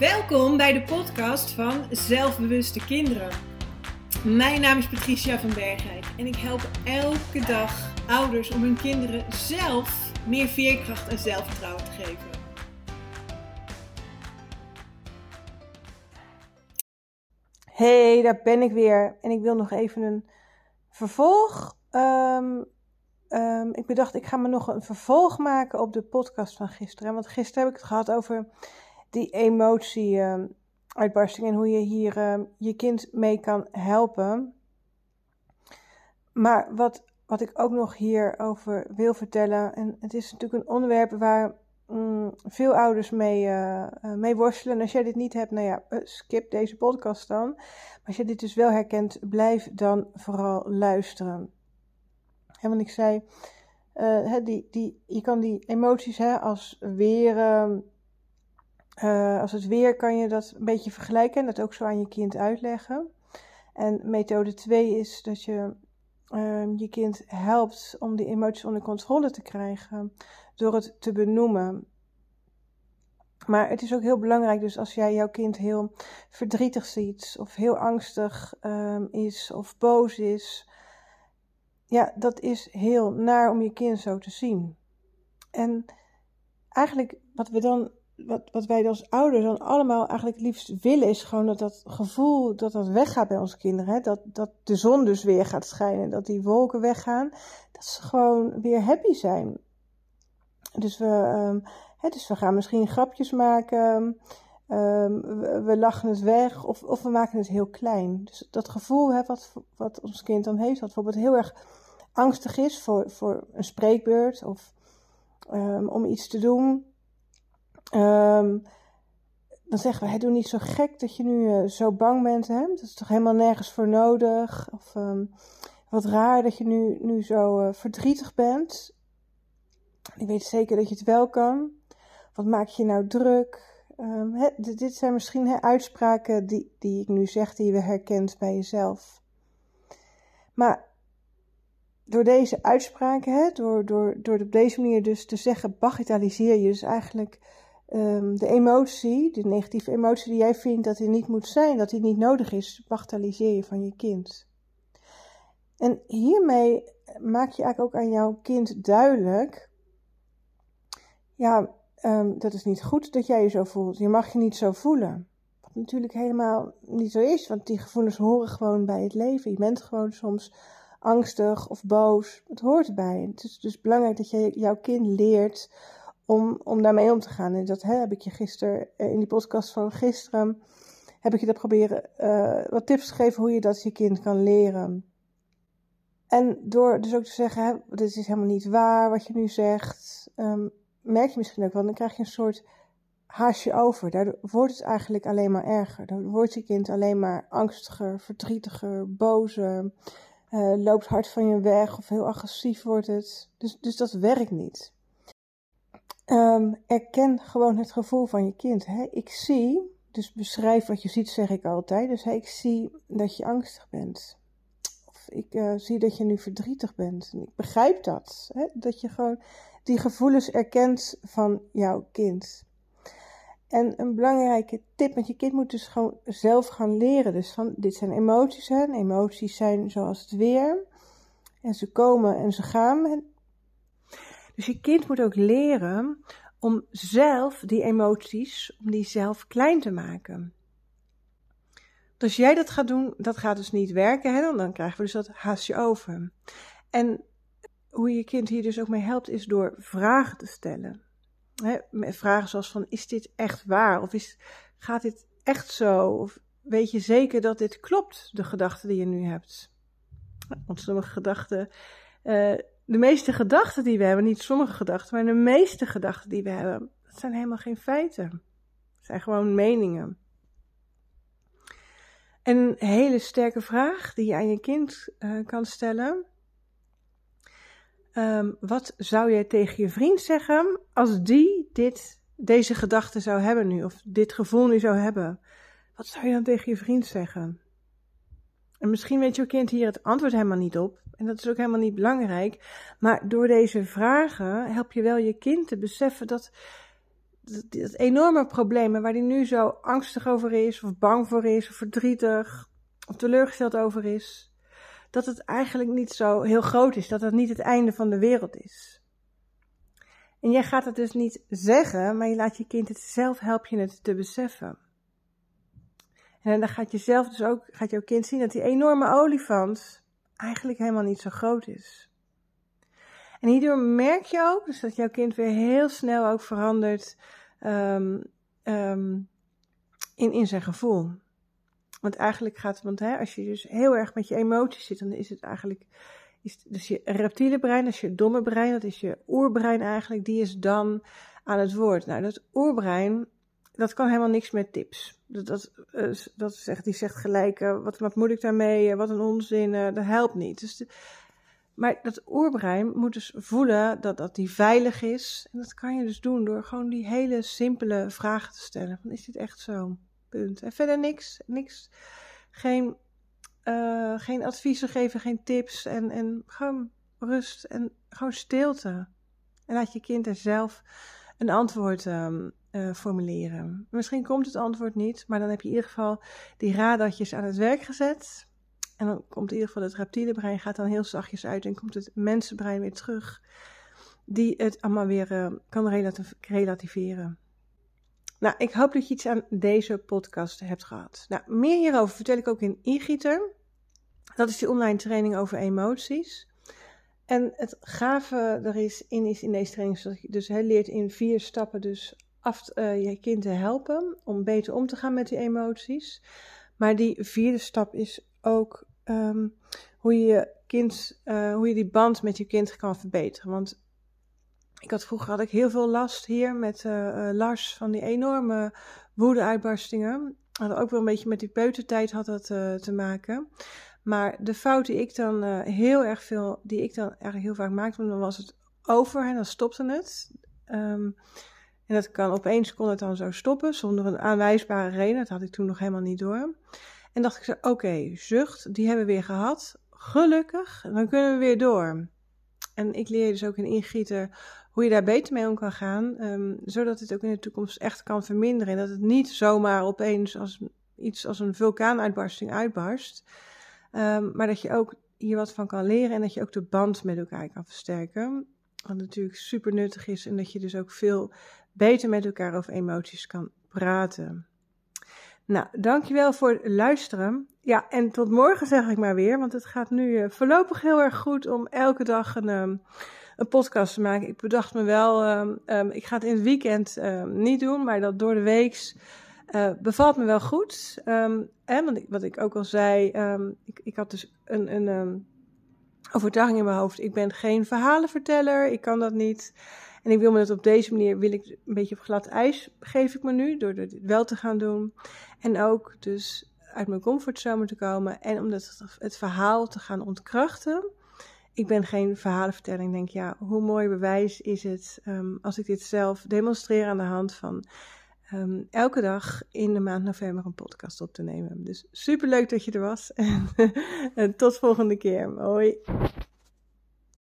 Welkom bij de podcast van Zelfbewuste Kinderen. Mijn naam is Patricia van Bergijk en ik help elke dag ouders om hun kinderen zelf meer veerkracht en zelfvertrouwen te geven. Hey, daar ben ik weer. En ik wil nog even een vervolg. Um, um, ik bedacht, ik ga me nog een vervolg maken op de podcast van gisteren. Want gisteren heb ik het gehad over die emotie-uitbarsting en hoe je hier uh, je kind mee kan helpen. Maar wat, wat ik ook nog hierover wil vertellen, en het is natuurlijk een onderwerp waar mm, veel ouders mee, uh, mee worstelen. En als jij dit niet hebt, nou ja, skip deze podcast dan. Maar als je dit dus wel herkent, blijf dan vooral luisteren. Hè, want ik zei, die, die, je kan die emoties hè, als weer, uh, als het weer kan je dat een beetje vergelijken en dat ook zo aan je kind uitleggen. En methode 2 is dat je uh, je kind helpt om die emoties onder controle te krijgen door het te benoemen. Maar het is ook heel belangrijk, dus als jij jouw kind heel verdrietig ziet, of heel angstig um, is, of boos is, ja, dat is heel naar om je kind zo te zien. En eigenlijk wat we dan, wat, wat wij als ouders dan allemaal eigenlijk liefst willen, is gewoon dat dat gevoel dat dat weggaat bij onze kinderen. Hè? Dat, dat de zon dus weer gaat schijnen, dat die wolken weggaan. Dat ze gewoon weer happy zijn. Dus we, um, hè, dus we gaan misschien grapjes maken. Um, we, we, lachen het weg of, of we maken het heel klein. Dus dat gevoel hè, wat, wat ons kind dan heeft, wat bijvoorbeeld heel erg angstig is voor, voor een spreekbeurt of um, om iets te doen. Um, dan zeggen we, hey, doe niet zo gek dat je nu uh, zo bang bent. Dat is toch helemaal nergens voor nodig. Of um, wat raar dat je nu, nu zo uh, verdrietig bent. Ik weet zeker dat je het wel kan. Wat maak je nou druk? Hè, dit zijn misschien uitspraken die, die ik nu zeg, die je herkent bij jezelf. Maar door deze uitspraken, door, door, door op deze manier dus te zeggen, bagatelliseer je dus eigenlijk um, de emotie, de negatieve emotie die jij vindt dat die niet moet zijn, dat die niet nodig is, bagatelliseer je van je kind. En hiermee maak je eigenlijk ook aan jouw kind duidelijk, ja, um, dat is niet goed dat jij je zo voelt. Je mag je niet zo voelen. Wat natuurlijk helemaal niet zo is, want die gevoelens horen gewoon bij het leven. Je bent gewoon soms angstig of boos. Het hoort erbij. Het is dus belangrijk dat je jouw kind leert om, om daarmee om te gaan. En dat hè, heb ik je gisteren eh, in die podcast van gisteren. Heb ik je dat proberen uh, wat tips gegeven hoe je dat je kind kan leren. En door dus ook te zeggen, hè, dit is helemaal niet waar wat je nu zegt, um, merk je misschien ook wel, dan krijg je een soort haasje over. Daardoor wordt het eigenlijk alleen maar erger. Dan wordt je kind alleen maar angstiger, verdrietiger, bozer, uh, loopt hard van je weg of heel agressief wordt het. Dus, dus dat werkt niet. Um, erken gewoon het gevoel van je kind. Hè? Ik zie, dus beschrijf wat je ziet, zeg ik altijd. Dus ik zie dat je angstig bent. Of ik uh, zie dat je nu verdrietig bent. En ik begrijp dat. Hè? Dat je gewoon die gevoelens erkent van jouw kind. En een belangrijke tip, want je kind moet dus gewoon zelf gaan leren. Dus van, dit zijn emoties, hè. Emoties zijn zoals het weer. En ze komen en ze gaan. Dus je kind moet ook leren om zelf die emoties, om die zelf klein te maken. Dus jij dat gaat doen, dat gaat dus niet werken, hè? dan krijgen we dus dat haastje over. En hoe je kind hier dus ook mee helpt, is door vragen te stellen vragen zoals van, is dit echt waar? Of is, gaat dit echt zo? Of weet je zeker dat dit klopt, de gedachte die je nu hebt? Want sommige gedachten, uh, de meeste gedachten die we hebben, niet sommige gedachten, maar de meeste gedachten die we hebben, dat zijn helemaal geen feiten. Het zijn gewoon meningen. En een hele sterke vraag die je aan je kind uh, kan stellen, Um, wat zou jij tegen je vriend zeggen als die dit, deze gedachte zou hebben nu, of dit gevoel nu zou hebben? Wat zou je dan tegen je vriend zeggen? En misschien weet je kind hier het antwoord helemaal niet op. En dat is ook helemaal niet belangrijk. Maar door deze vragen help je wel je kind te beseffen dat, dat, enorme probleem waar hij nu zo angstig over is, of bang voor is, of verdrietig, of teleurgesteld over is, dat het eigenlijk niet zo heel groot is, dat het niet het einde van de wereld is. En jij gaat het dus niet zeggen, maar je laat je kind het zelf helpen je het te beseffen. En dan gaat je zelf dus ook, gaat jouw kind zien dat die enorme olifant eigenlijk helemaal niet zo groot is. En hierdoor merk je ook dus dat jouw kind weer heel snel ook verandert um, um, in, in zijn gevoel. Want eigenlijk gaat, want hè, als je dus heel erg met je emoties zit, dan is het eigenlijk, is dus je reptiele brein, dat is je domme brein, dat is je oerbrein eigenlijk, die is dan aan het woord. Nou, dat oerbrein, dat kan helemaal niks met tips. Dat, dat, zegt, die zegt gelijk, uh, wat, wat moet ik daarmee, uh, wat een onzin, dat helpt niet. Dus maar dat oerbrein moet dus voelen dat, dat die veilig is. En dat kan je dus doen door gewoon die hele simpele vragen te stellen. Van, is dit echt zo? Punt. En verder niks. niks geen, geen adviezen geven, geen tips. En, en gewoon rust en gewoon stilte. En laat je kind er zelf een antwoord um, uh, formuleren. Misschien komt het antwoord niet, maar dan heb je in ieder geval die radartjes aan het werk gezet. En dan komt in ieder geval het reptiele brein gaat dan heel zachtjes uit en komt het mensenbrein weer terug. Die het allemaal weer uh, kan relativeren. Nou, ik hoop dat je iets aan deze podcast hebt gehad. Nou, meer hierover vertel ik ook in e-gieter. Dat is die online training over emoties. En het gave er is in, is in deze training dus he, leert in vier stappen dus af, uh, je kind te helpen om beter om te gaan met die emoties. Maar die vierde stap is ook um, hoe je kind, uh, hoe je die band met je kind kan verbeteren. Want ik had vroeger had ik heel veel last hier met uh, Lars van die enorme woede-uitbarstingen. Had ook wel een beetje met die peutertijd had dat te maken. Maar de fout die ik dan heel erg veel, die ik dan eigenlijk heel vaak maakte, dan was het over en dan stopte het. Um, en dat kan opeens kon het dan zo stoppen zonder een aanwijsbare reden. Dat had ik toen nog helemaal niet door. En dacht ik zo, oké, zucht, die hebben we weer gehad. Gelukkig, dan kunnen we weer door. En ik leer dus ook in ingieter hoe je daar beter mee om kan gaan, um, zodat het ook in de toekomst echt kan verminderen. En dat het niet zomaar opeens als iets als een vulkaanuitbarsting uitbarst, um, maar dat je ook hier wat van kan leren en dat je ook de band met elkaar kan versterken. Wat natuurlijk super nuttig is en dat je dus ook veel beter met elkaar over emoties kan praten. Nou, dankjewel voor het luisteren. Ja, en tot morgen zeg ik maar weer, want het gaat nu uh, voorlopig heel erg goed om elke dag een, um, een podcast te maken. Ik bedacht me wel, um, ik ga het in het weekend niet doen, maar dat door de weeks uh, bevalt me wel goed. en want ik, wat ik ook al zei, ik, ik had dus een, een overtuiging in mijn hoofd. Ik ben geen verhalenverteller, ik kan dat niet. En ik wil me dat op deze manier, wil ik een beetje op glad ijs, geef ik me nu, door dit wel te gaan doen. En ook dus uit mijn comfortzone te komen en om het, het verhaal te gaan ontkrachten. Ik ben geen verhalenverteller. Ik denk, ja, hoe mooi bewijs is het als ik dit zelf demonstreer aan de hand van um, elke dag in de maand november een podcast op te nemen. Dus super leuk dat je er was en, en tot volgende keer. Hoi.